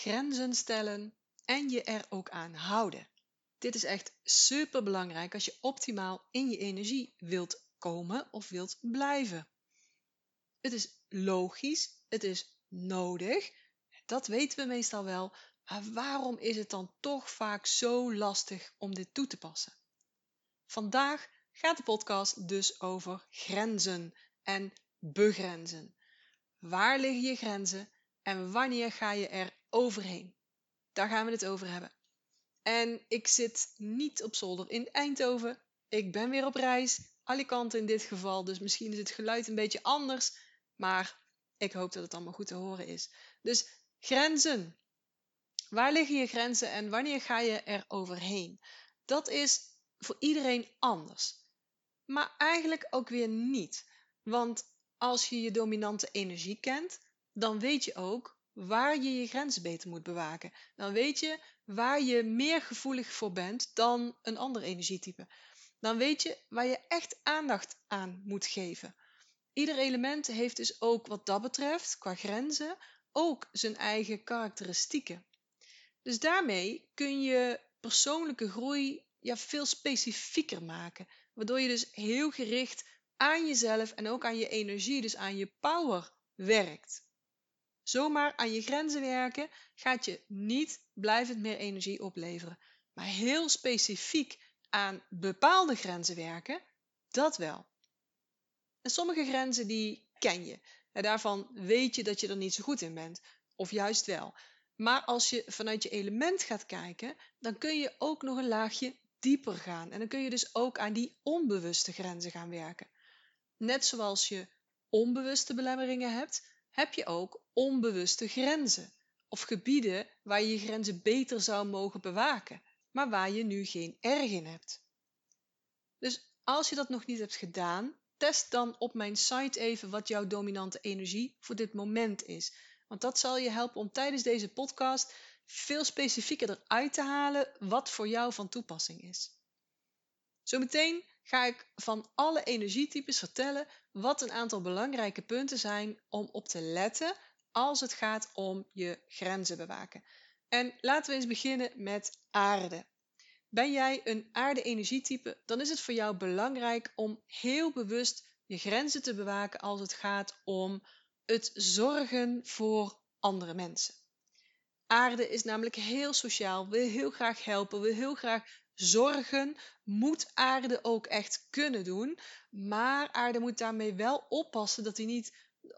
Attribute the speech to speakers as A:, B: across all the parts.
A: grenzen stellen en je er ook aan houden. Dit is echt super belangrijk als je optimaal in je energie wilt komen of wilt blijven. Het is logisch, het is nodig, dat weten we meestal wel, maar waarom is het dan toch vaak zo lastig om dit toe te passen? Vandaag gaat de podcast dus over grenzen en begrenzen. Waar liggen je grenzen en wanneer ga je er overheen? Daar gaan we het over hebben. En ik zit niet op zolder in Eindhoven. Ik ben weer op reis. Alicante in dit geval. Dus misschien is het geluid een beetje anders. Maar ik hoop dat het allemaal goed te horen is. Dus grenzen. Waar liggen je grenzen en wanneer ga je er overheen? Dat is voor iedereen anders. Maar eigenlijk ook weer niet. Want als je je dominante energie kent, dan weet je ook waar je je grenzen beter moet bewaken. Dan weet je waar je meer gevoelig voor bent dan een ander energietype. Dan weet je waar je echt aandacht aan moet geven. Ieder element heeft dus ook wat dat betreft, qua grenzen, ook zijn eigen karakteristieken. Dus daarmee kun je persoonlijke groei ja, veel specifieker maken. Waardoor je dus heel gericht aan jezelf en ook aan je energie, dus aan je power werkt. Zomaar aan je grenzen werken gaat je niet blijvend meer energie opleveren. Maar heel specifiek aan bepaalde grenzen werken, dat wel. En sommige grenzen die ken je. En daarvan weet je dat je er niet zo goed in bent. Of juist wel. Maar als je vanuit je element gaat kijken, dan kun je ook nog een laagje dieper gaan. En dan kun je dus ook aan die onbewuste grenzen gaan werken. Net zoals je onbewuste belemmeringen hebt, heb je ook onbewuste grenzen. Of gebieden waar je je grenzen beter zou mogen bewaken, maar waar je nu geen erg in hebt. Dus als je dat nog niet hebt gedaan, test dan op mijn site even wat jouw dominante energie voor dit moment is. Want dat zal je helpen om tijdens deze podcast veel specifieker eruit te halen wat voor jou van toepassing is. Zometeen ga ik van alle energietypes vertellen wat een aantal belangrijke punten zijn om op te letten als het gaat om je grenzen bewaken. En laten we eens beginnen met aarde. Ben jij een aarde-energietype, dan is het voor jou belangrijk om heel bewust je grenzen te bewaken als het gaat om het zorgen voor andere mensen. Aarde is namelijk heel sociaal, wil heel graag helpen, wil heel graag zorgen, moet aarde ook echt kunnen doen. Maar aarde moet daarmee wel oppassen dat hij niet,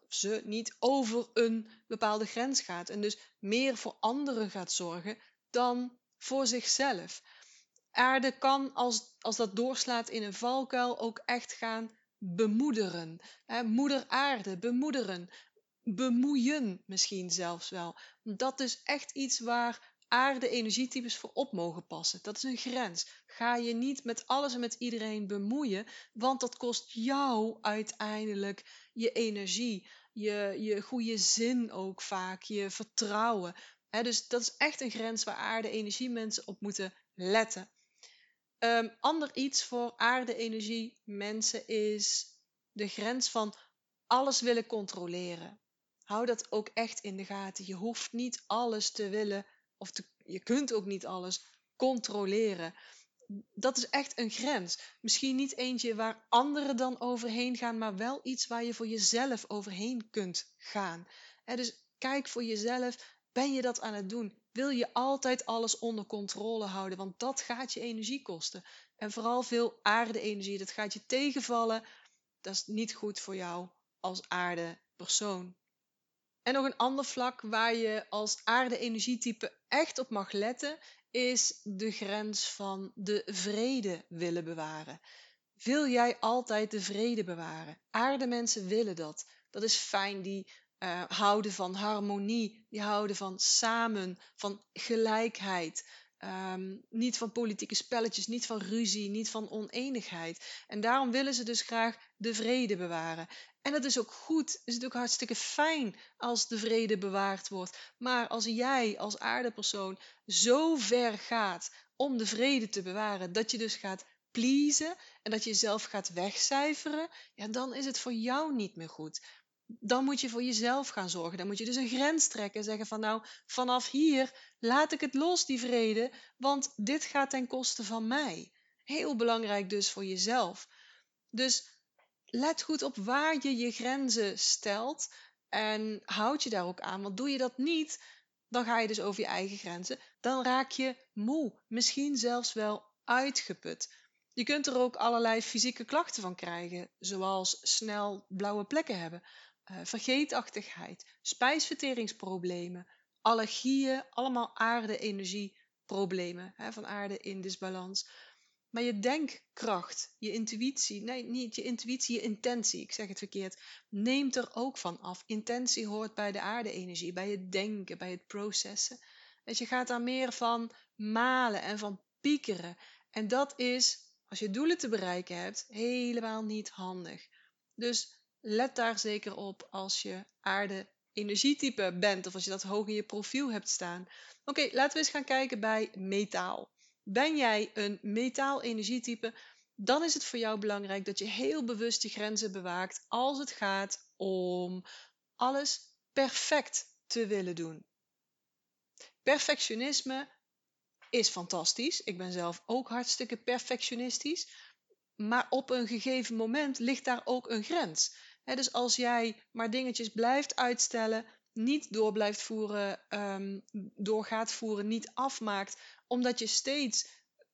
A: ze niet over een bepaalde grens gaat. En dus meer voor anderen gaat zorgen dan voor zichzelf. Aarde kan, als, als dat doorslaat in een valkuil, ook echt gaan bemoederen. moeder aarde, bemoederen bemoeien misschien zelfs wel. Dat is echt iets waar aarde energietypes voor op mogen passen. Dat is een grens. Ga je niet met alles en met iedereen bemoeien, want dat kost jou uiteindelijk je energie, je, je goede zin ook vaak, je vertrouwen. dus dat is echt een grens waar aarde energie mensen op moeten letten. Um, ander iets voor aarde energie mensen is de grens van alles willen controleren. Hou dat ook echt in de gaten. Je hoeft niet alles te willen, of je kunt ook niet alles controleren. Dat is echt een grens. Misschien niet eentje waar anderen dan overheen gaan, maar wel iets waar je voor jezelf overheen kunt gaan. dus kijk voor jezelf, ben je dat aan het doen? Wil je altijd alles onder controle houden? Want dat gaat je energie kosten. En vooral veel aarde-energie, dat gaat je tegenvallen. Dat is niet goed voor jou als aarde-persoon. En nog een ander vlak waar je als aarde-energietype echt op mag letten, is de grens van de vrede willen bewaren. Wil jij altijd de vrede bewaren? Aardemensen willen dat. Dat is fijn, die uh, houden van harmonie, die houden van samen, van gelijkheid. Um, niet van politieke spelletjes, niet van ruzie, niet van oneenigheid. En daarom willen ze dus graag de vrede bewaren. En dat is ook goed. Het is ook hartstikke fijn als de vrede bewaard wordt. Maar als jij als aardepersoon zo ver gaat om de vrede te bewaren, dat je dus gaat pleasen en dat je jezelf gaat wegcijferen, ja, dan is het voor jou niet meer goed. Dan moet je voor jezelf gaan zorgen. Dan moet je dus een grens trekken en zeggen van nou, vanaf hier laat ik het los, die vrede, want dit gaat ten koste van mij. Heel belangrijk dus voor jezelf. Dus let goed op waar je je grenzen stelt en houd je daar ook aan. Want doe je dat niet, dan ga je dus over je eigen grenzen. Dan raak je moe, misschien zelfs wel uitgeput. Je kunt er ook allerlei fysieke klachten van krijgen, zoals snel blauwe plekken hebben, vergeetachtigheid, spijsverteringsproblemen, allergieën, allemaal aarde-energieproblemen van aarde in disbalans. Maar je denkkracht, je intuïtie, nee, niet je intuïtie, je intentie, ik zeg het verkeerd, neemt er ook van af. Intentie hoort bij de aarde-energie, bij het denken, bij het processen. Dus je gaat daar meer van malen en van piekeren. En dat is, als je doelen te bereiken hebt, helemaal niet handig. Dus let daar zeker op als je aarde-energietype bent of als je dat hoog in je profiel hebt staan. Oké, laten we eens gaan kijken bij metaal. Ben jij een metaal-energietype, dan is het voor jou belangrijk dat je heel bewust je grenzen bewaakt als het gaat om alles perfect te willen doen. Perfectionisme is fantastisch. Ik ben zelf ook hartstikke perfectionistisch. Maar op een gegeven moment ligt daar ook een grens. Dus als jij maar dingetjes blijft uitstellen, niet door blijft voeren, um, door gaat voeren, niet afmaakt, omdat je steeds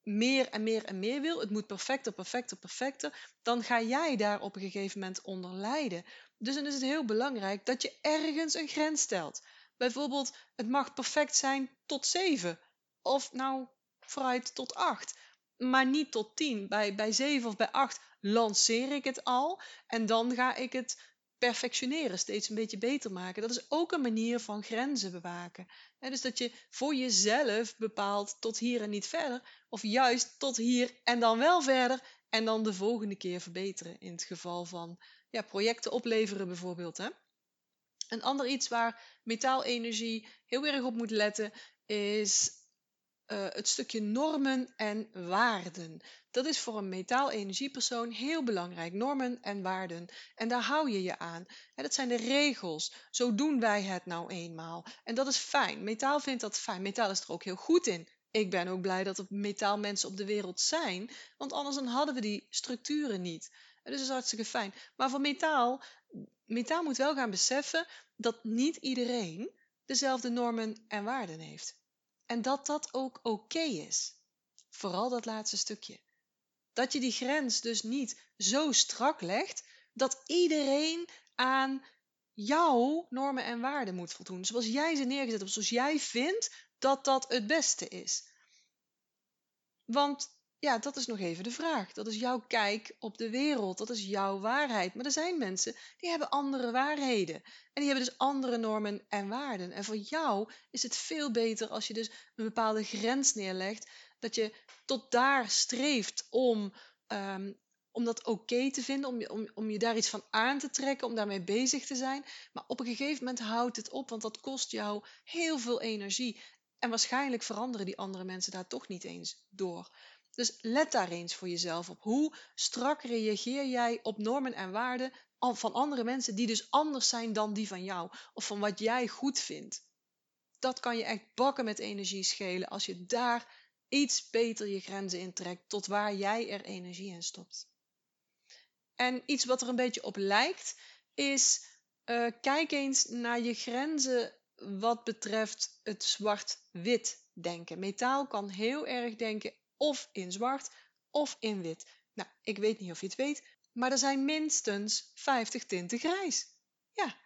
A: meer en meer en meer wil, het moet perfecter, perfecter, perfecter, dan ga jij daar op een gegeven moment onder lijden. Dus dan is het heel belangrijk dat je ergens een grens stelt. Bijvoorbeeld, het mag perfect zijn tot 7. Of nou, vooruit tot 8. Maar niet tot 10. Bij, bij 7 of bij 8 lanceer ik het al. En dan ga ik het perfectioneren, steeds een beetje beter maken. Dat is ook een manier van grenzen bewaken. dus dat je voor jezelf bepaalt tot hier en niet verder, of juist tot hier en dan wel verder en dan de volgende keer verbeteren. In het geval van ja, projecten opleveren bijvoorbeeld. Hè. Een ander iets waar metaalenergie heel erg op moet letten is uh, het stukje normen en waarden. Dat is voor een metaal-energiepersoon heel belangrijk. Normen en waarden. En daar hou je je aan. Dat zijn de regels. Zo doen wij het nou eenmaal. En dat is fijn. Metaal vindt dat fijn. Metaal is er ook heel goed in. Ik ben ook blij dat er metaalmensen op de wereld zijn. Want anders hadden we die structuren niet. Dus dat is hartstikke fijn. Maar voor metaal, metaal moet wel gaan beseffen dat niet iedereen dezelfde normen en waarden heeft. En dat dat ook oké is. Vooral dat laatste stukje. Dat je die grens dus niet zo strak legt dat iedereen aan jouw normen en waarden moet voldoen. Zoals jij ze neergezet hebt, zoals jij vindt dat dat het beste is. Want ja, dat is nog even de vraag. Dat is jouw kijk op de wereld. Dat is jouw waarheid. Maar er zijn mensen die hebben andere waarheden. En die hebben dus andere normen en waarden. En voor jou is het veel beter als je dus een bepaalde grens neerlegt. Dat je tot daar streeft om, um, om dat oké te vinden. Om je, om, om je daar iets van aan te trekken. Om daarmee bezig te zijn. Maar op een gegeven moment houdt het op. Want dat kost jou heel veel energie. En waarschijnlijk veranderen die andere mensen daar toch niet eens door. Dus let daar eens voor jezelf op. Hoe strak reageer jij op normen en waarden van andere mensen die dus anders zijn dan die van jou of van wat jij goed vindt? Dat kan je echt bakken met energie schelen als je daar iets beter je grenzen intrekt tot waar jij er energie in stopt. En iets wat er een beetje op lijkt is uh, kijk eens naar je grenzen wat betreft het zwart-wit denken. Metaal kan heel erg denken of in zwart of in wit. Nou, ik weet niet of je het weet, maar er zijn minstens 50 tinten grijs. Ja,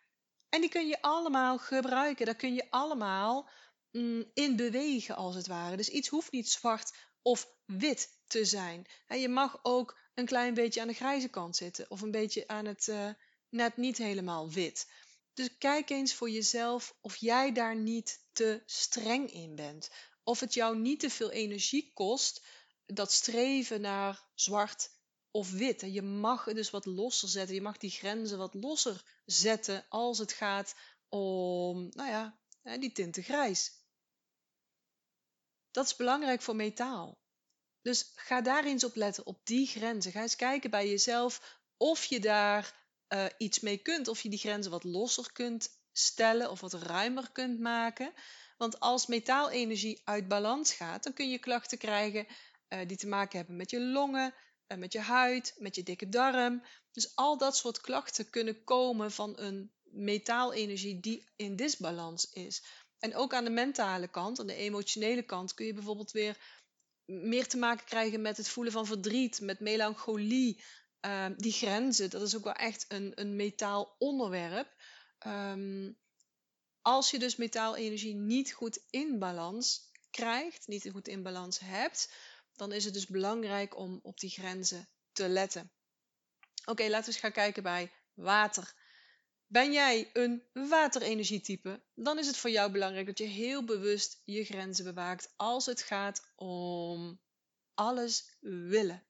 A: en die kun je allemaal gebruiken. Daar kun je allemaal mm, in bewegen, als het ware. Dus iets hoeft niet zwart of wit te zijn. En je mag ook een klein beetje aan de grijze kant zitten, of een beetje aan het uh, net niet helemaal wit. Dus kijk eens voor jezelf of jij daar niet te streng in bent of het jou niet te veel energie kost, dat streven naar zwart of wit. Je mag het dus wat losser zetten. Je mag die grenzen wat losser zetten als het gaat om, nou ja, die tinten grijs. Dat is belangrijk voor metaal. Dus ga daar eens op letten, op die grenzen. Ga eens kijken bij jezelf of je daar eh, iets mee kunt. Of je die grenzen wat losser kunt stellen of wat ruimer kunt maken. Want als metaalenergie uit balans gaat, dan kun je klachten krijgen uh, die te maken hebben met je longen, uh, met je huid, met je dikke darm. Dus al dat soort klachten kunnen komen van een metaalenergie die in disbalans is. En ook aan de mentale kant, aan de emotionele kant, kun je bijvoorbeeld weer meer te maken krijgen met het voelen van verdriet, met melancholie. Uh, die grenzen, dat is ook wel echt een, een metaal onderwerp. Um, als je dus metaalenergie niet goed in balans krijgt, niet goed in balans hebt, dan is het dus belangrijk om op die grenzen te letten. Oké, laten we eens gaan kijken bij water. Ben jij een waterenergietype, dan is het voor jou belangrijk dat je heel bewust je grenzen bewaakt als het gaat om alles willen.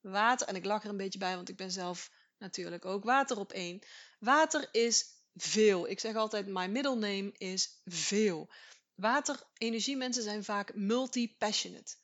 A: Water, en ik lach er een beetje bij, want ik ben zelf natuurlijk ook water op één. Water is veel. Ik zeg altijd, my middle name is veel. Waterenergiemensen zijn vaak multi-passionate.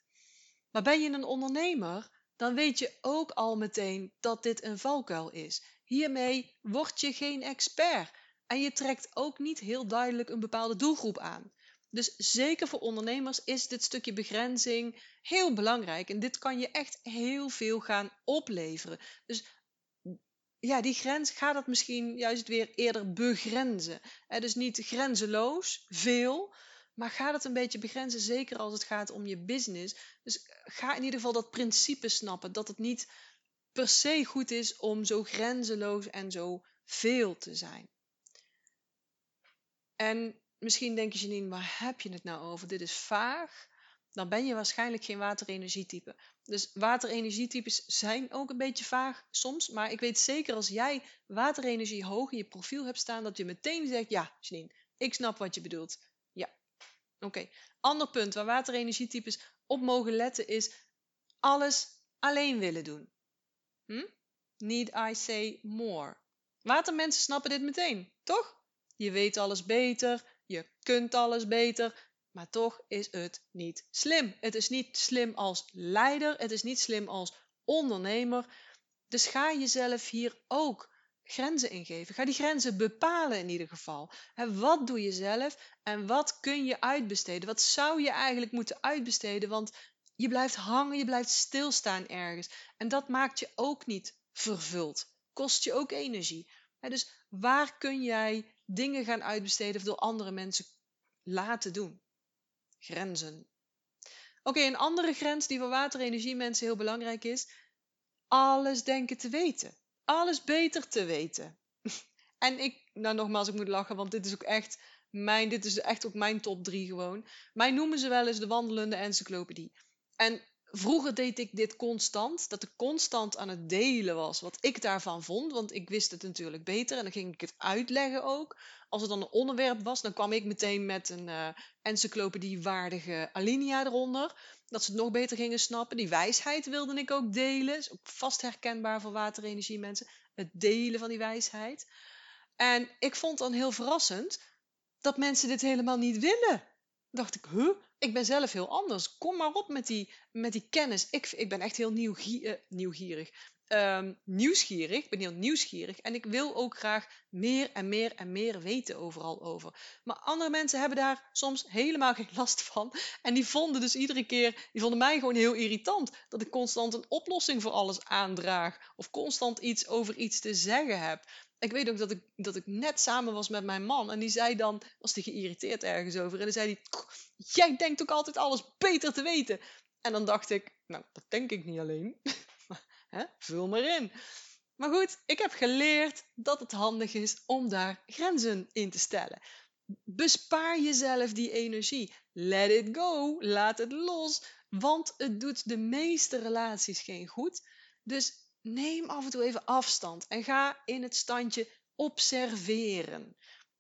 A: Maar ben je een ondernemer, dan weet je ook al meteen dat dit een valkuil is. Hiermee word je geen expert en je trekt ook niet heel duidelijk een bepaalde doelgroep aan. Dus zeker voor ondernemers is dit stukje begrenzing heel belangrijk en dit kan je echt heel veel gaan opleveren. Dus ja, die grens gaat het misschien juist weer eerder begrenzen. dus niet grenzeloos, veel, maar gaat het een beetje begrenzen, zeker als het gaat om je business. Dus ga in ieder geval dat principe snappen, dat het niet per se goed is om zo grenzeloos en zo veel te zijn. En misschien denk je, Janine, waar heb je het nou over? Dit is vaag. Dan ben je waarschijnlijk geen waterenergietype. Dus waterenergietypes zijn ook een beetje vaag soms. Maar ik weet zeker als jij waterenergie hoog in je profiel hebt staan, dat je meteen zegt, ja, Janine, ik snap wat je bedoelt. Ja, oké. Ander punt waar waterenergietypes op mogen letten is alles alleen willen doen. Hm? Need I say more? Watermensen snappen dit meteen, toch? Je weet alles beter, je kunt alles beter, maar toch is het niet slim. Het is niet slim als leider, het is niet slim als ondernemer. Dus ga jezelf hier ook grenzen ingeven. Ga die grenzen bepalen in ieder geval. wat doe je zelf en wat kun je uitbesteden? Wat zou je eigenlijk moeten uitbesteden? Want je blijft hangen, je blijft stilstaan ergens. En dat maakt je ook niet vervuld. Kost je ook energie. dus waar kun jij dingen gaan uitbesteden of door andere mensen laten doen? Grenzen. Oké, een andere grens die voor waterenergie mensen heel belangrijk is. Alles denken te weten. Alles beter te weten. en ik, nou nogmaals, ik moet lachen, want dit is ook echt mijn, dit is echt ook mijn top 3 gewoon. Mij noemen ze wel eens de wandelende encyclopedie. En vroeger deed ik dit constant, dat ik constant aan het delen was wat ik daarvan vond, want ik wist het natuurlijk beter en dan ging ik het uitleggen ook. Als het dan een onderwerp was, dan kwam ik meteen met een uh, encyclopedie-waardige alinea eronder, dat ze het nog beter gingen snappen. Die wijsheid wilde ik ook delen, is ook vast herkenbaar voor waterenergie mensen, het delen van die wijsheid. En ik vond dan heel verrassend dat mensen dit helemaal niet willen. Dacht ik, huh? ik ben zelf heel anders. Kom maar op met die, met die kennis. Ik, ik ben echt heel nieuwgie, uh, nieuwgierig. Um, nieuwsgierig. Ik ben heel nieuwsgierig. En ik wil ook graag meer en meer en meer weten overal over. Maar andere mensen hebben daar soms helemaal geen last van. En die vonden dus iedere keer, die vonden mij gewoon heel irritant. Dat ik constant een oplossing voor alles aandraag. Of constant iets over iets te zeggen heb ik weet ook dat ik, dat ik net samen was met mijn man. En die zei dan, was hij geïrriteerd ergens over. En dan zei hij, jij denkt ook altijd alles beter te weten. En dan dacht ik, nou, dat denk ik niet alleen. Vul maar in. Maar goed, ik heb geleerd dat het handig is om daar grenzen in te stellen. Bespaar jezelf die energie. Let it go. Laat het los. Want het doet de meeste relaties geen goed. Dus neem af en toe even afstand en ga in het standje observeren.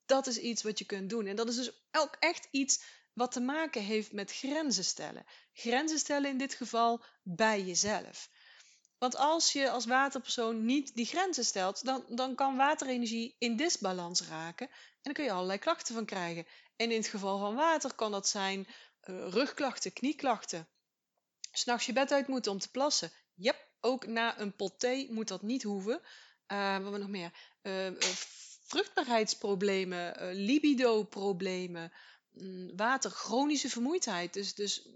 A: Dat is iets wat je kunt doen. En dat is dus ook echt iets wat te maken heeft met grenzen stellen. Grenzen stellen in dit geval bij jezelf. Want als je als waterpersoon niet die grenzen stelt, dan, dan kan waterenergie in disbalans raken. En dan kun je allerlei klachten van krijgen. En in het geval van water kan dat zijn uh, rugklachten, knieklachten. S'nachts je bed uit moeten om te plassen. Yep, ook na een pot thee moet dat niet hoeven. Uh, wat we nog meer? Uh, vruchtbaarheidsproblemen, libido-problemen, mm, water, chronische vermoeidheid. Dus, dus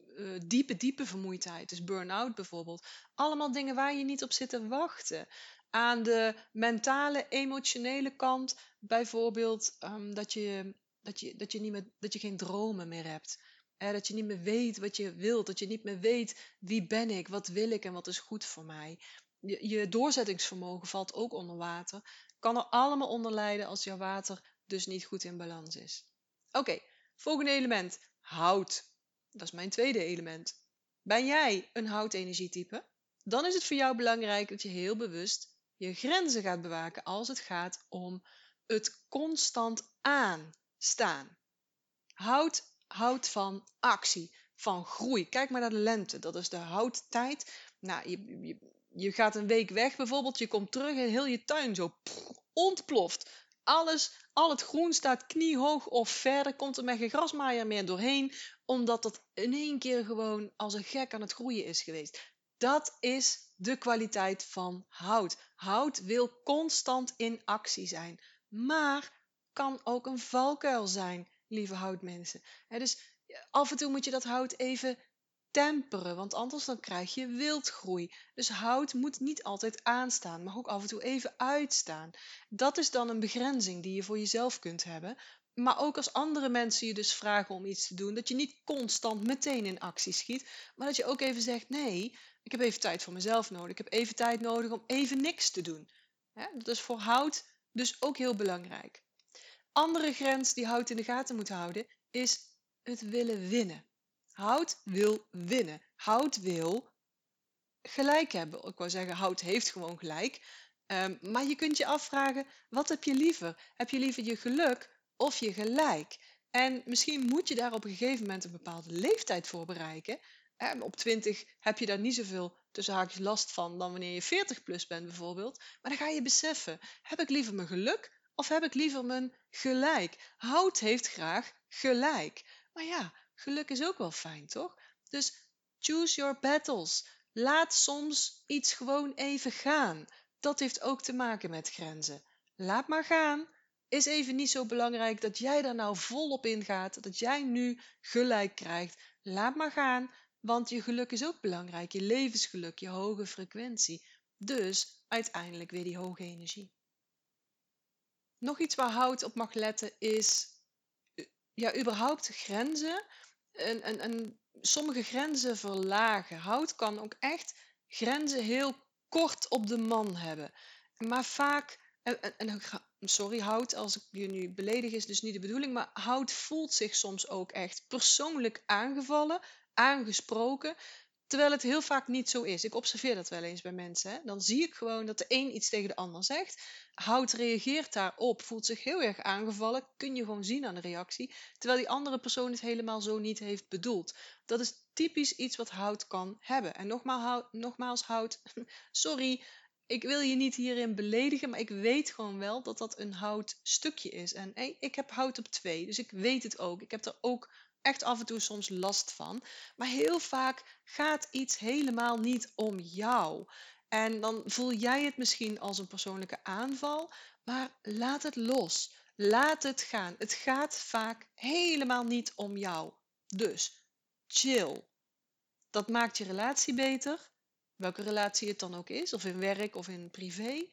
A: diepe, diepe vermoeidheid. Dus burn-out bijvoorbeeld. Allemaal dingen waar je niet op zit te wachten. Aan de mentale, emotionele kant bijvoorbeeld um, dat, je, dat, je, dat, je niet meer, dat je geen dromen meer hebt. Dat je niet meer weet wat je wilt. Dat je niet meer weet wie ben ik, wat wil ik en wat is goed voor mij. Je, je doorzettingsvermogen valt ook onder water. Kan er allemaal onder lijden als jouw water dus niet goed in balans is. Oké, volgende element. Hout. Dat is mijn tweede element. Ben jij een houtenergietype? Dan is het voor jou belangrijk dat je heel bewust je grenzen gaat bewaken als het gaat om het constant aanstaan. Houd, houd van actie, van groei. Kijk maar naar de lente, dat is de houdtijd. Nou, je, je, gaat een week weg bijvoorbeeld, je komt terug en heel je tuin zo ontploft. Alles, al het groen staat kniehoog of verder komt er met geen grasmaaier meer doorheen, omdat het in één keer gewoon als een gek aan het groeien is geweest. Dat is de kwaliteit van hout. Hout wil constant in actie zijn, maar kan ook een valkuil zijn, lieve houtmensen. dus af en toe moet je dat hout even temperen, want anders dan krijg je wildgroei. Dus hout moet niet altijd aanstaan, mag ook af en toe even uitstaan. Dat is dan een begrenzing die je voor jezelf kunt hebben. Maar ook als andere mensen je dus vragen om iets te doen, dat je niet constant meteen in actie schiet, maar dat je ook even zegt: nee, ik heb even tijd voor mezelf nodig. Ik heb even tijd nodig om even niks te doen. dat is voor hout dus ook heel belangrijk. Andere grens die hout in de gaten moet houden is het willen winnen. Hout wil winnen. Hout wil gelijk hebben. Ik wou zeggen, hout heeft gewoon gelijk. Ehm, maar je kunt je afvragen, wat heb je liever? Heb je liever je geluk of je gelijk? En misschien moet je daar op een gegeven moment een bepaalde leeftijd voor bereiken. Ehm, op 20 heb je daar niet zoveel tussen haakjes last van dan wanneer je 40 plus bent bijvoorbeeld. Maar dan ga je beseffen, heb ik liever mijn geluk of heb ik liever mijn gelijk? Hout heeft graag gelijk. Maar ja, geluk is ook wel fijn, toch? Dus choose your battles. Laat soms iets gewoon even gaan. Dat heeft ook te maken met grenzen. Laat maar gaan. Is even niet zo belangrijk dat jij daar nou volop in gaat, dat jij nu gelijk krijgt. Laat maar gaan, want je geluk is ook belangrijk. Je levensgeluk, je hoge frequentie. Dus uiteindelijk weer die hoge energie. Nog iets waar hout op mag letten is ja, überhaupt grenzen en, en, en sommige grenzen verlagen. Hout kan ook echt grenzen heel kort op de man hebben. Maar vaak, en, en, sorry hout als ik je nu beledig is dus niet de bedoeling, maar hout voelt zich soms ook echt persoonlijk aangevallen, aangesproken. Terwijl het heel vaak niet zo is. Ik observeer dat wel eens bij mensen. Hè. Dan zie ik gewoon dat de een iets tegen de ander zegt. Hout reageert daarop, voelt zich heel erg aangevallen. Kun je gewoon zien aan de reactie. Terwijl die andere persoon het helemaal zo niet heeft bedoeld. Dat is typisch iets wat hout kan hebben. En nogmaals, hout, nogmaals, hout sorry, ik wil je niet hierin beledigen, maar ik weet gewoon wel dat dat een houtstukje is. En ik heb hout op twee, dus ik weet het ook. Ik heb er ook echt af en toe soms last van. Maar heel vaak gaat iets helemaal niet om jou. En dan voel jij het misschien als een persoonlijke aanval, maar laat het los. Laat het gaan. Het gaat vaak helemaal niet om jou. Dus chill. Dat maakt je relatie beter, welke relatie het dan ook is, of in werk of in privé.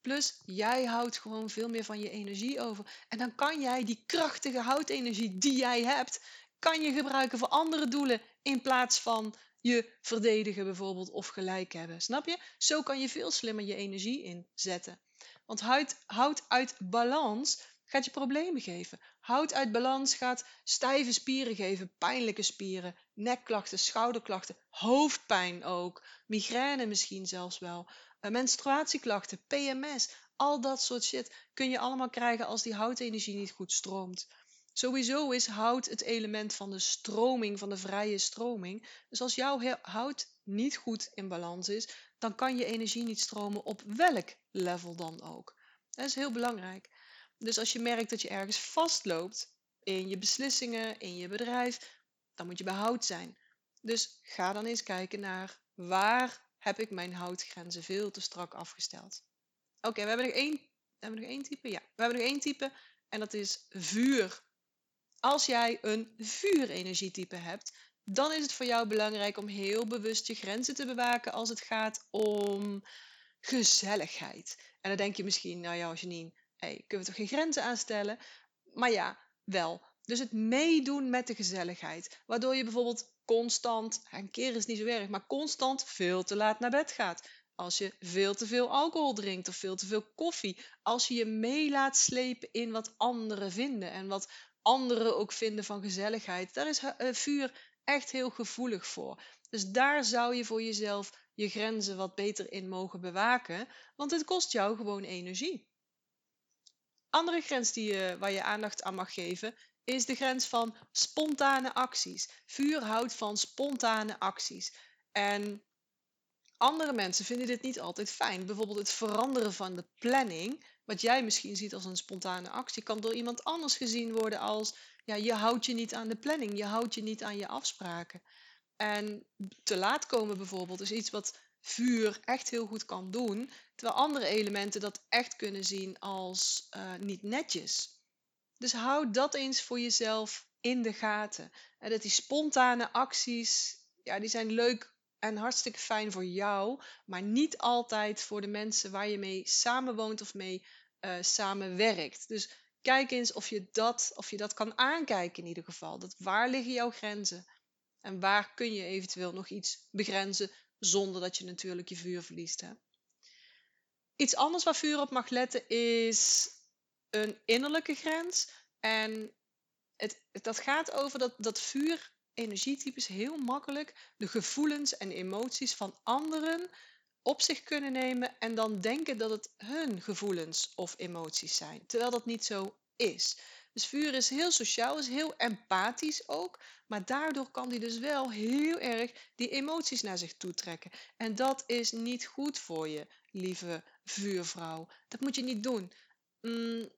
A: Plus, jij houdt gewoon veel meer van je energie over. En dan kan jij die krachtige houtenergie die jij hebt, kan je gebruiken voor andere doelen in plaats van je verdedigen bijvoorbeeld of gelijk hebben. Snap je? Zo kan je veel slimmer je energie inzetten. Want hout, hout uit balans gaat je problemen geven. Hout uit balans gaat stijve spieren geven, pijnlijke spieren, nekklachten, schouderklachten, hoofdpijn ook, migraine misschien zelfs wel, menstruatieklachten, PMS, al dat soort shit kun je allemaal krijgen als die houtenergie niet goed stroomt. Sowieso is hout het element van de stroming, van de vrije stroming. Dus als jouw hout niet goed in balans is, dan kan je energie niet stromen op welk level dan ook. Dat is heel belangrijk. Dus als je merkt dat je ergens vastloopt in je beslissingen, in je bedrijf, dan moet je bij hout zijn. Dus ga dan eens kijken naar waar heb ik mijn houtgrenzen veel te strak afgesteld. Oké, we hebben nog één. Hebben nog één type? Ja, we hebben nog één type en dat is vuur. Als jij een vuurenergietype hebt, dan is het voor jou belangrijk om heel bewust je grenzen te bewaken als het gaat om gezelligheid. En dan denk je misschien, nou ja, Janine, kunnen we toch geen grenzen aanstellen? Maar ja, wel. Dus het meedoen met de gezelligheid. Waardoor je bijvoorbeeld constant, een keer is niet zo erg, maar constant veel te laat naar bed gaat. Als je veel te veel alcohol drinkt of veel te veel koffie. Als je je mee laat slepen in wat anderen vinden en wat anderen ook vinden van gezelligheid. Daar is eh, vuur echt heel gevoelig voor. Dus daar zou je voor jezelf je grenzen wat beter in mogen bewaken, want het kost jou gewoon energie. Andere grens die je, waar je aandacht aan mag geven is de grens van spontane acties. Vuur houdt van spontane acties. En andere mensen vinden dit niet altijd fijn. Bijvoorbeeld het veranderen van de planning, wat jij misschien ziet als een spontane actie, kan door iemand anders gezien worden als ja, je houdt je niet aan de planning, je houdt je niet aan je afspraken. En te laat komen bijvoorbeeld is iets wat vuur echt heel goed kan doen, terwijl andere elementen dat echt kunnen zien als uh, niet netjes. Dus hou dat eens voor jezelf in de gaten. En dat die spontane acties, ja, die zijn leuk en hartstikke fijn voor jou, maar niet altijd voor de mensen waar je mee samenwoont of mee uh, samenwerkt. Dus kijk eens of je, dat, of je dat kan aankijken in ieder geval. Dat waar liggen jouw grenzen? En waar kun je eventueel nog iets begrenzen zonder dat je natuurlijk je vuur verliest. Hè? Iets anders waar vuur op mag letten is een innerlijke grens. En het, dat gaat over dat, dat vuur energietypes heel makkelijk de gevoelens en emoties van anderen op zich kunnen nemen en dan denken dat het hun gevoelens of emoties zijn, terwijl dat niet zo is. Dus vuur is heel sociaal, is heel empathisch ook, maar daardoor kan die dus wel heel erg die emoties naar zich toe trekken. En dat is niet goed voor je, lieve vuurvrouw. Dat moet je niet doen. Mm,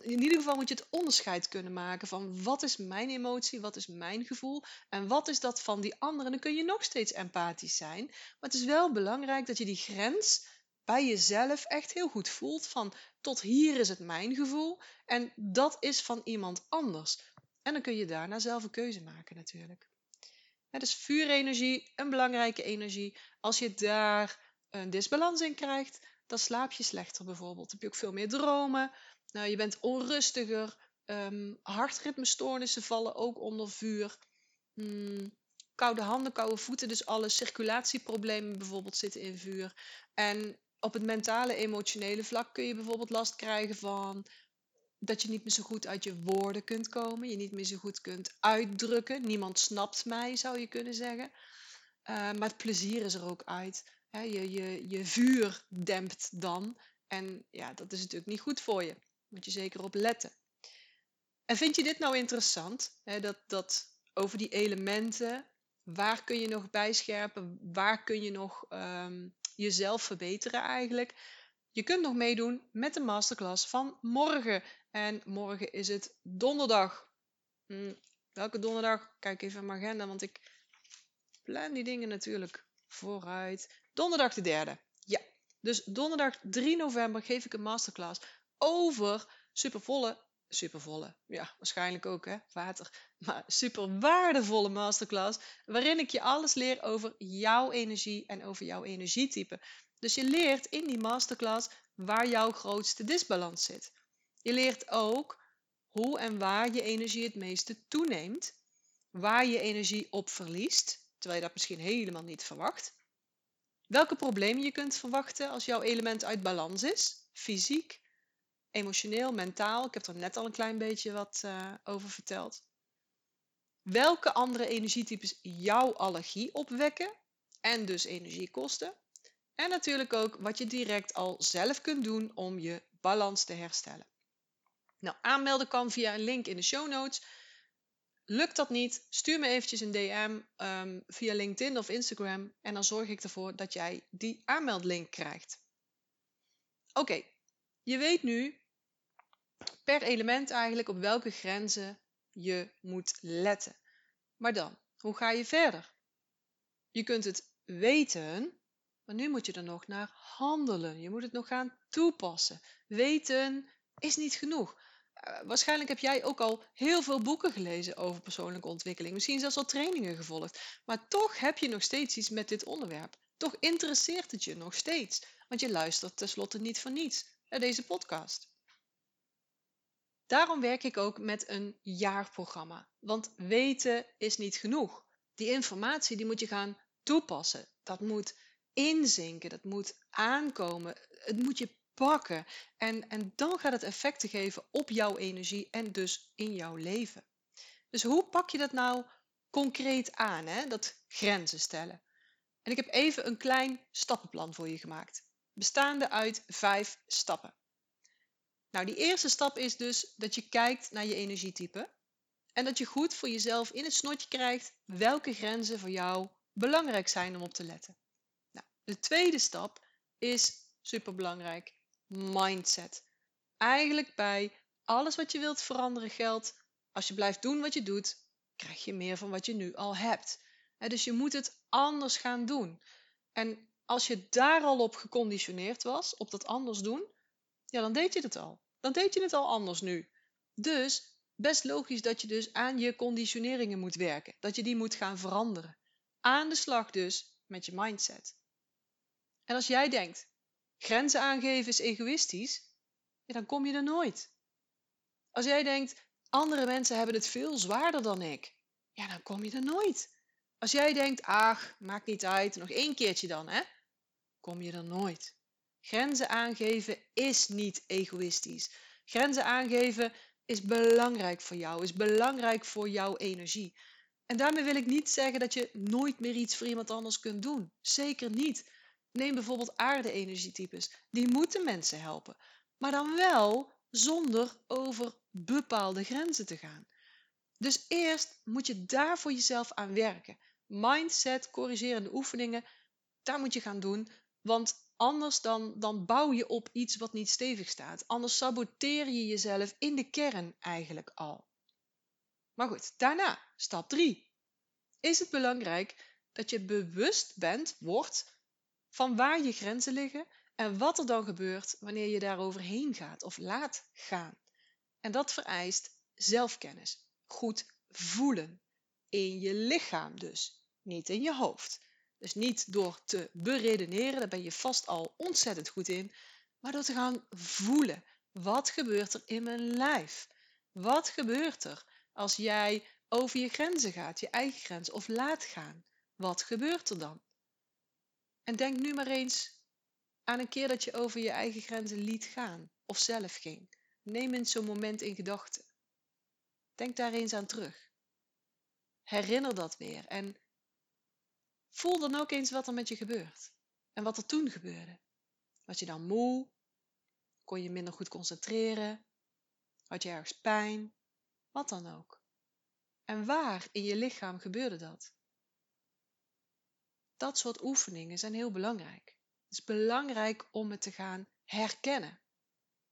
A: in ieder geval moet je het onderscheid kunnen maken van wat is mijn emotie, wat is mijn gevoel en wat is dat van die andere. Dan kun je nog steeds empathisch zijn, maar het is wel belangrijk dat je die grens bij jezelf echt heel goed voelt van tot hier is het mijn gevoel en dat is van iemand anders. En dan kun je daarna zelf een keuze maken natuurlijk. Ja, dus vuurenergie, een belangrijke energie. Als je daar een disbalans in krijgt, dan slaap je slechter bijvoorbeeld. Dan heb je ook veel meer dromen. Nou, je bent onrustiger. Um, hartritmestoornissen vallen ook onder vuur. Hmm, koude handen, koude voeten. Dus alle circulatieproblemen bijvoorbeeld zitten in vuur. En op het mentale, emotionele vlak kun je bijvoorbeeld last krijgen van dat je niet meer zo goed uit je woorden kunt komen. Je niet meer zo goed kunt uitdrukken. Niemand snapt mij, zou je kunnen zeggen. Uh, maar het plezier is er ook uit. je, je, je vuur dempt dan. En ja, dat is natuurlijk niet goed voor je. Moet je zeker op letten. En vind je dit nou interessant? dat, dat over die elementen, waar kun je nog bijscherpen? Waar kun je nog um, jezelf verbeteren eigenlijk? Je kunt nog meedoen met de masterclass van morgen. En morgen is het donderdag. Hm, welke donderdag? Kijk even in mijn agenda, want ik plan die dingen natuurlijk vooruit. Donderdag de derde. Ja, dus donderdag 3 november geef ik een masterclass over supervolle, supervolle, ja, waarschijnlijk ook hè, water, maar super waardevolle masterclass, waarin ik je alles leer over jouw energie en over jouw energietype. Dus je leert in die masterclass waar jouw grootste disbalans zit. Je leert ook hoe en waar je energie het meeste toeneemt, waar je energie op verliest, terwijl je dat misschien helemaal niet verwacht. Welke problemen je kunt verwachten als jouw element uit balans is, fysiek, emotioneel, mentaal. Ik heb er net al een klein beetje wat uh, over verteld. Welke andere energietypes jouw allergie opwekken en dus energie kosten. En natuurlijk ook wat je direct al zelf kunt doen om je balans te herstellen. Nou, aanmelden kan via een link in de show notes. Lukt dat niet, stuur me eventjes een DM ehm, via LinkedIn of Instagram en dan zorg ik ervoor dat jij die aanmeldlink krijgt. Oké, je weet nu per element eigenlijk op welke grenzen je moet letten. Maar dan, hoe ga je verder? Je kunt het weten, Maar nu moet je er nog naar handelen. Je moet het nog gaan toepassen. Weten is niet genoeg. Uh, waarschijnlijk heb jij ook al heel veel boeken gelezen over persoonlijke ontwikkeling. Misschien zelfs al trainingen gevolgd. Maar toch heb je nog steeds iets met dit onderwerp. Toch interesseert het je nog steeds. Want je luistert tenslotte niet voor niets naar deze podcast. Daarom werk ik ook met een jaarprogramma. Want weten is niet genoeg. Die informatie die moet je gaan toepassen. Dat moet inzinken, dat moet aankomen. Het moet je pakken. En, en dan gaat het effecten geven op jouw energie en dus in jouw leven. Dus hoe pak je dat nou concreet aan, hè? dat grenzen stellen? En ik heb even een klein stappenplan voor je gemaakt, bestaande uit vijf stappen. Nou, die eerste stap is dus dat je kijkt naar je energietype en dat je goed voor jezelf in het snotje krijgt welke grenzen voor jou belangrijk zijn om op te letten. Nou, de tweede stap is superbelangrijk, mindset. Eigenlijk bij alles wat je wilt veranderen geldt, als je blijft doen wat je doet, krijg je meer van wat je nu al hebt. Dus je moet het anders gaan doen. En als je daar al op geconditioneerd was, op dat anders doen, ja, dan deed je het al. Dan deed je het al anders nu. Dus best logisch dat je dus aan je conditioneringen moet werken, dat je die moet gaan veranderen. Aan de slag dus met je mindset. En als jij denkt, grenzen aangeven is egoïstisch, ja, dan kom je er nooit. Als jij denkt, andere mensen hebben het veel zwaarder dan ik, ja, dan kom je er nooit. Als jij denkt, ach, maakt niet uit, nog één keertje dan, hè? Kom je er nooit. Grenzen aangeven is niet egoïstisch. Grenzen aangeven is belangrijk voor jou, is belangrijk voor jouw energie. En daarmee wil ik niet zeggen dat je nooit meer iets voor iemand anders kunt doen. Zeker niet. Neem bijvoorbeeld aarde-energietypes. Die moeten mensen helpen. Maar dan wel zonder over bepaalde grenzen te gaan. Dus eerst moet je daar voor jezelf aan werken. Mindset, corrigerende oefeningen, daar moet je gaan doen. Want anders dan, dan bouw je op iets wat niet stevig staat. Anders saboteer je jezelf in de kern eigenlijk al. Maar goed, daarna, stap 3. Is het belangrijk dat je bewust bent, wordt, van waar je grenzen liggen en wat er dan gebeurt wanneer je daaroverheen gaat of laat gaan. En dat vereist zelfkennis, goed voelen, in je lichaam dus, niet in je hoofd. Dus niet door te beredeneren, daar ben je vast al ontzettend goed in, maar door te gaan voelen. Wat gebeurt er in mijn lijf? Wat gebeurt er als jij over je grenzen gaat, je eigen grens, of laat gaan? Wat gebeurt er dan? En denk nu maar eens aan een keer dat je over je eigen grenzen liet gaan of zelf ging. Neem eens zo'n moment in gedachten. Denk daar eens aan terug. Herinner dat weer en voel dan ook eens wat er met je gebeurt en wat er toen gebeurde. Was je dan moe? Kon je minder goed concentreren? Had je ergens pijn? Wat dan ook. En waar in je lichaam gebeurde dat? Dat soort oefeningen zijn heel belangrijk. Het is belangrijk om het te gaan herkennen.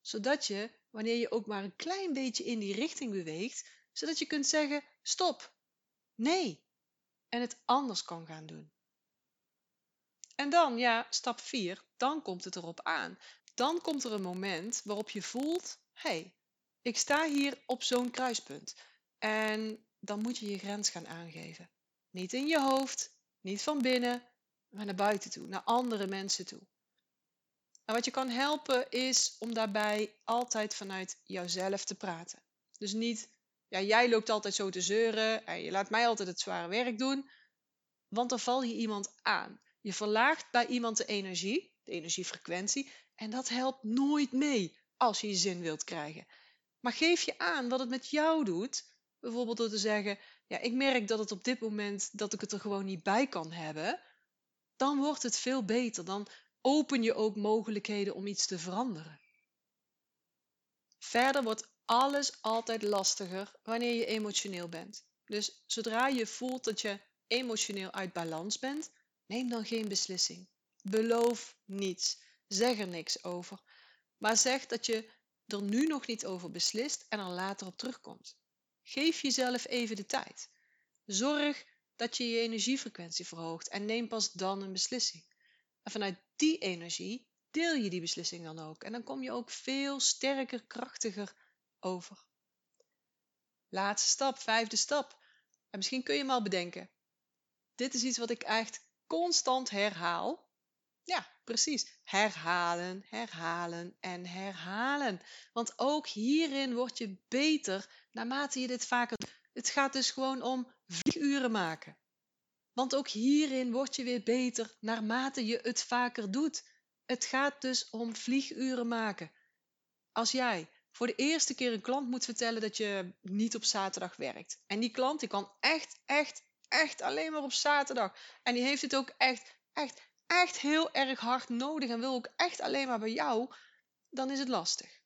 A: Zodat je, wanneer je ook maar een klein beetje in die richting beweegt, zodat je kunt zeggen: stop, nee, en het anders kan gaan doen. En dan, ja, stap 4, dan komt het erop aan. Dan komt er een moment waarop je voelt: hé, hey, ik sta hier op zo'n kruispunt. En dan moet je je grens gaan aangeven. Niet in je hoofd, niet van binnen, maar naar buiten toe, naar andere mensen toe. En wat je kan helpen is om daarbij altijd vanuit jouzelf te praten. Dus niet, ja, jij loopt altijd zo te zeuren en je laat mij altijd het zware werk doen, want dan val je iemand aan. Je verlaagt bij iemand de energie, de energiefrequentie, en dat helpt nooit mee als je je zin wilt krijgen. Maar geef je aan wat het met jou doet, bijvoorbeeld door te zeggen, ja, ik merk dat het op dit moment dat ik het er gewoon niet bij kan hebben, dan wordt het veel beter. Dan open je ook mogelijkheden om iets te veranderen. Verder wordt alles altijd lastiger wanneer je emotioneel bent. Dus zodra je voelt dat je emotioneel uit balans bent, neem dan geen beslissing. Beloof niets. Zeg er niks over. Maar zeg dat je er nu nog niet over beslist en er later op terugkomt. Geef jezelf even de tijd. Zorg dat je je energiefrequentie verhoogt en neem pas dan een beslissing. En vanuit die energie deel je die beslissing dan ook. En dan kom je ook veel sterker, krachtiger over. Laatste stap, vijfde stap. En misschien kun je hem al bedenken. Dit is iets wat ik echt constant herhaal. Ja, precies. Herhalen, herhalen en herhalen. Want ook hierin word je beter naarmate je dit vaker doet. Het gaat dus gewoon om vlieguren maken. Want ook hierin word je weer beter naarmate je het vaker doet. Het gaat dus om vlieguren maken. Als jij voor de eerste keer een klant moet vertellen dat je niet op zaterdag werkt. En die klant die kan echt, echt, echt alleen maar op zaterdag. En die heeft het ook echt, echt, echt heel erg hard nodig en wil ook echt alleen maar bij jou. Dan is het lastig.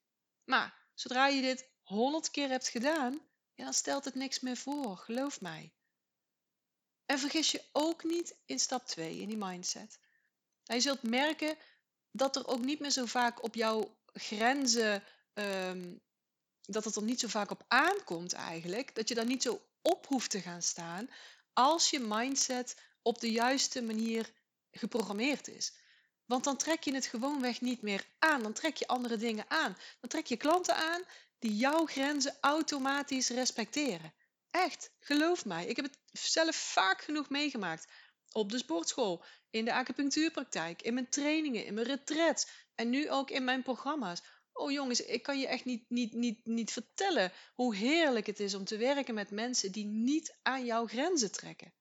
A: Maar zodra je dit honderd keer hebt gedaan, ja, dan stelt het niks meer voor, geloof mij. En vergis je ook niet in stap 2, in die mindset. Nou, je zult merken dat er ook niet meer zo vaak op jouw grenzen, um, dat het er niet zo vaak op aankomt eigenlijk, dat je daar niet zo op hoeft te gaan staan als je mindset op de juiste manier geprogrammeerd is. Want dan trek je het gewoonweg niet meer aan. Dan trek je andere dingen aan. Dan trek je klanten aan die jouw grenzen automatisch respecteren. Echt, geloof mij. Ik heb het zelf vaak genoeg meegemaakt. Op de sportschool, in de acupunctuurpraktijk, in mijn trainingen, in mijn retreats en nu ook in mijn programma's. Oh jongens, ik kan je echt niet, niet, niet, niet vertellen hoe heerlijk het is om te werken met mensen die niet aan jouw grenzen trekken.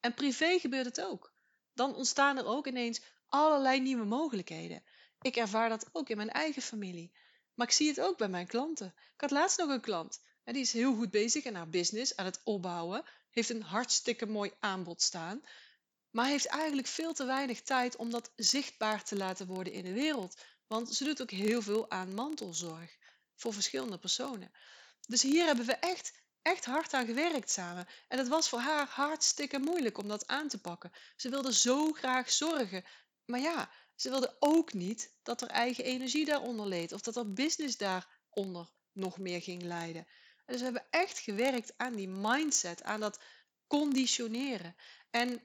A: En privé gebeurt het ook. Dan ontstaan er ook ineens allerlei nieuwe mogelijkheden. Ik ervaar dat ook in mijn eigen familie. Maar ik zie het ook bij mijn klanten. Ik had laatst nog een klant. En die is heel goed bezig in haar business, aan het opbouwen. Heeft een hartstikke mooi aanbod staan. Maar heeft eigenlijk veel te weinig tijd om dat zichtbaar te laten worden in de wereld. Want ze doet ook heel veel aan mantelzorg voor verschillende personen. Dus hier hebben we echt, echt hard aan gewerkt samen. En het was voor haar hartstikke moeilijk om dat aan te pakken. Ze wilde zo graag zorgen. Maar ja, ze wilde ook niet dat er eigen energie daaronder leed. Of dat er business daaronder nog meer ging leiden. Dus we hebben echt gewerkt aan die mindset, aan dat conditioneren. En,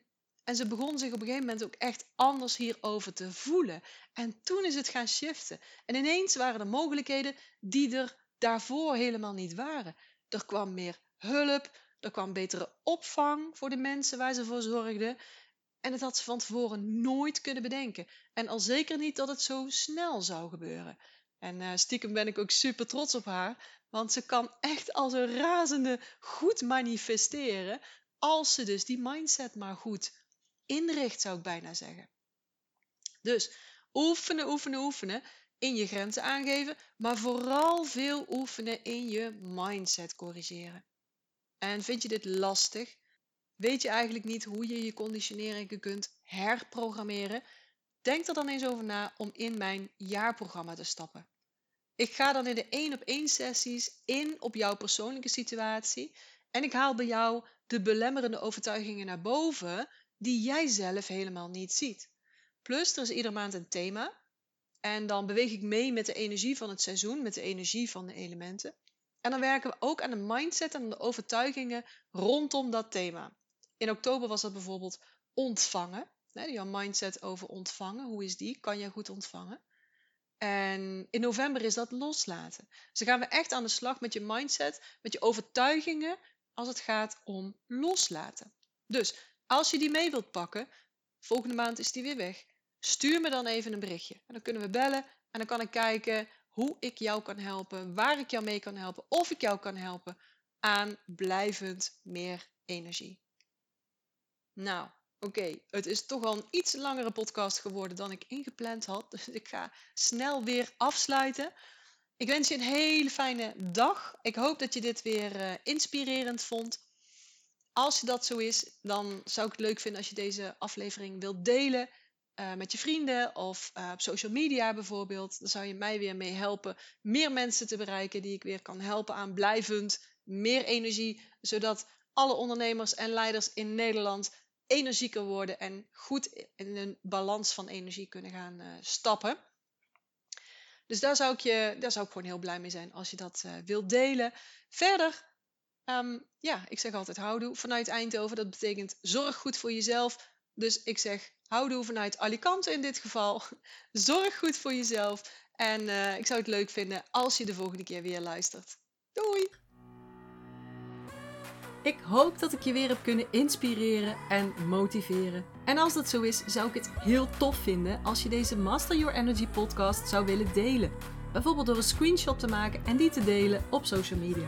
A: en ze begon zich op een gegeven moment ook echt anders hierover te voelen. En toen is het gaan shiften. En ineens waren er mogelijkheden die er daarvoor helemaal niet waren. Er kwam meer hulp, er kwam betere opvang voor de mensen waar ze voor zorgden. En dat had ze van tevoren nooit kunnen bedenken. En al zeker niet dat het zo snel zou gebeuren. En uh, stiekem ben ik ook super trots op haar, want ze kan echt als een razende goed manifesteren, als ze dus die mindset maar goed inricht, zou ik bijna zeggen. Dus oefenen, oefenen, oefenen in je grenzen aangeven, maar vooral veel oefenen in je mindset corrigeren. En vind je dit lastig? Weet je eigenlijk niet hoe je je conditioneringen kunt herprogrammeren? Denk er dan eens over na om in mijn jaarprogramma te stappen. Ik ga dan in de één op één sessies in op jouw persoonlijke situatie en ik haal bij jou de belemmerende overtuigingen naar boven die jij zelf helemaal niet ziet. Plus er is iedere maand een thema en dan beweeg ik mee met de energie van het seizoen, met de energie van de elementen. En dan werken we ook aan de mindset en de overtuigingen rondom dat thema. In oktober was dat bijvoorbeeld ontvangen. Jouw mindset over ontvangen, hoe is die? Kan je goed ontvangen? En in november is dat loslaten. Dus dan gaan we echt aan de slag met je mindset, met je overtuigingen als het gaat om loslaten. Dus als je die mee wilt pakken, volgende maand is die weer weg. Stuur me dan even een berichtje. En dan kunnen we bellen en dan kan ik kijken hoe ik jou kan helpen, waar ik jou mee kan helpen, of ik jou kan helpen aan blijvend meer energie. Nou, Oké, het is toch al een iets langere podcast geworden dan ik ingepland had. Dus ik ga snel weer afsluiten. Ik wens je een hele fijne dag. Ik hoop dat je dit weer uh, inspirerend vond. Als je dat zo is, dan zou ik het leuk vinden als je deze aflevering wilt delen uh, met je vrienden of uh, op social media bijvoorbeeld. Dan zou je mij weer mee helpen meer mensen te bereiken die ik weer kan helpen aan blijvend meer energie, zodat alle ondernemers en leiders in Nederland energieker worden en goed in een balans van energie kunnen gaan uh, stappen. Dus daar zou, ik je, daar zou ik gewoon heel blij mee zijn als je dat wilt delen. Verder, um, ja, ik zeg altijd houdoe vanuit Eindhoven. Dat betekent zorg goed voor jezelf. Dus ik zeg houdoe vanuit Alicante in dit geval. Zorg goed voor jezelf. En eh, ik zou het leuk vinden als je de volgende keer weer luistert. Doei!
B: Ik hoop dat ik je weer heb kunnen inspireren en motiveren. En als dat zo is, zou ik het heel tof vinden als je deze Master Your Energy podcast zou willen delen. Bijvoorbeeld door een screenshot te maken en die te delen op social media.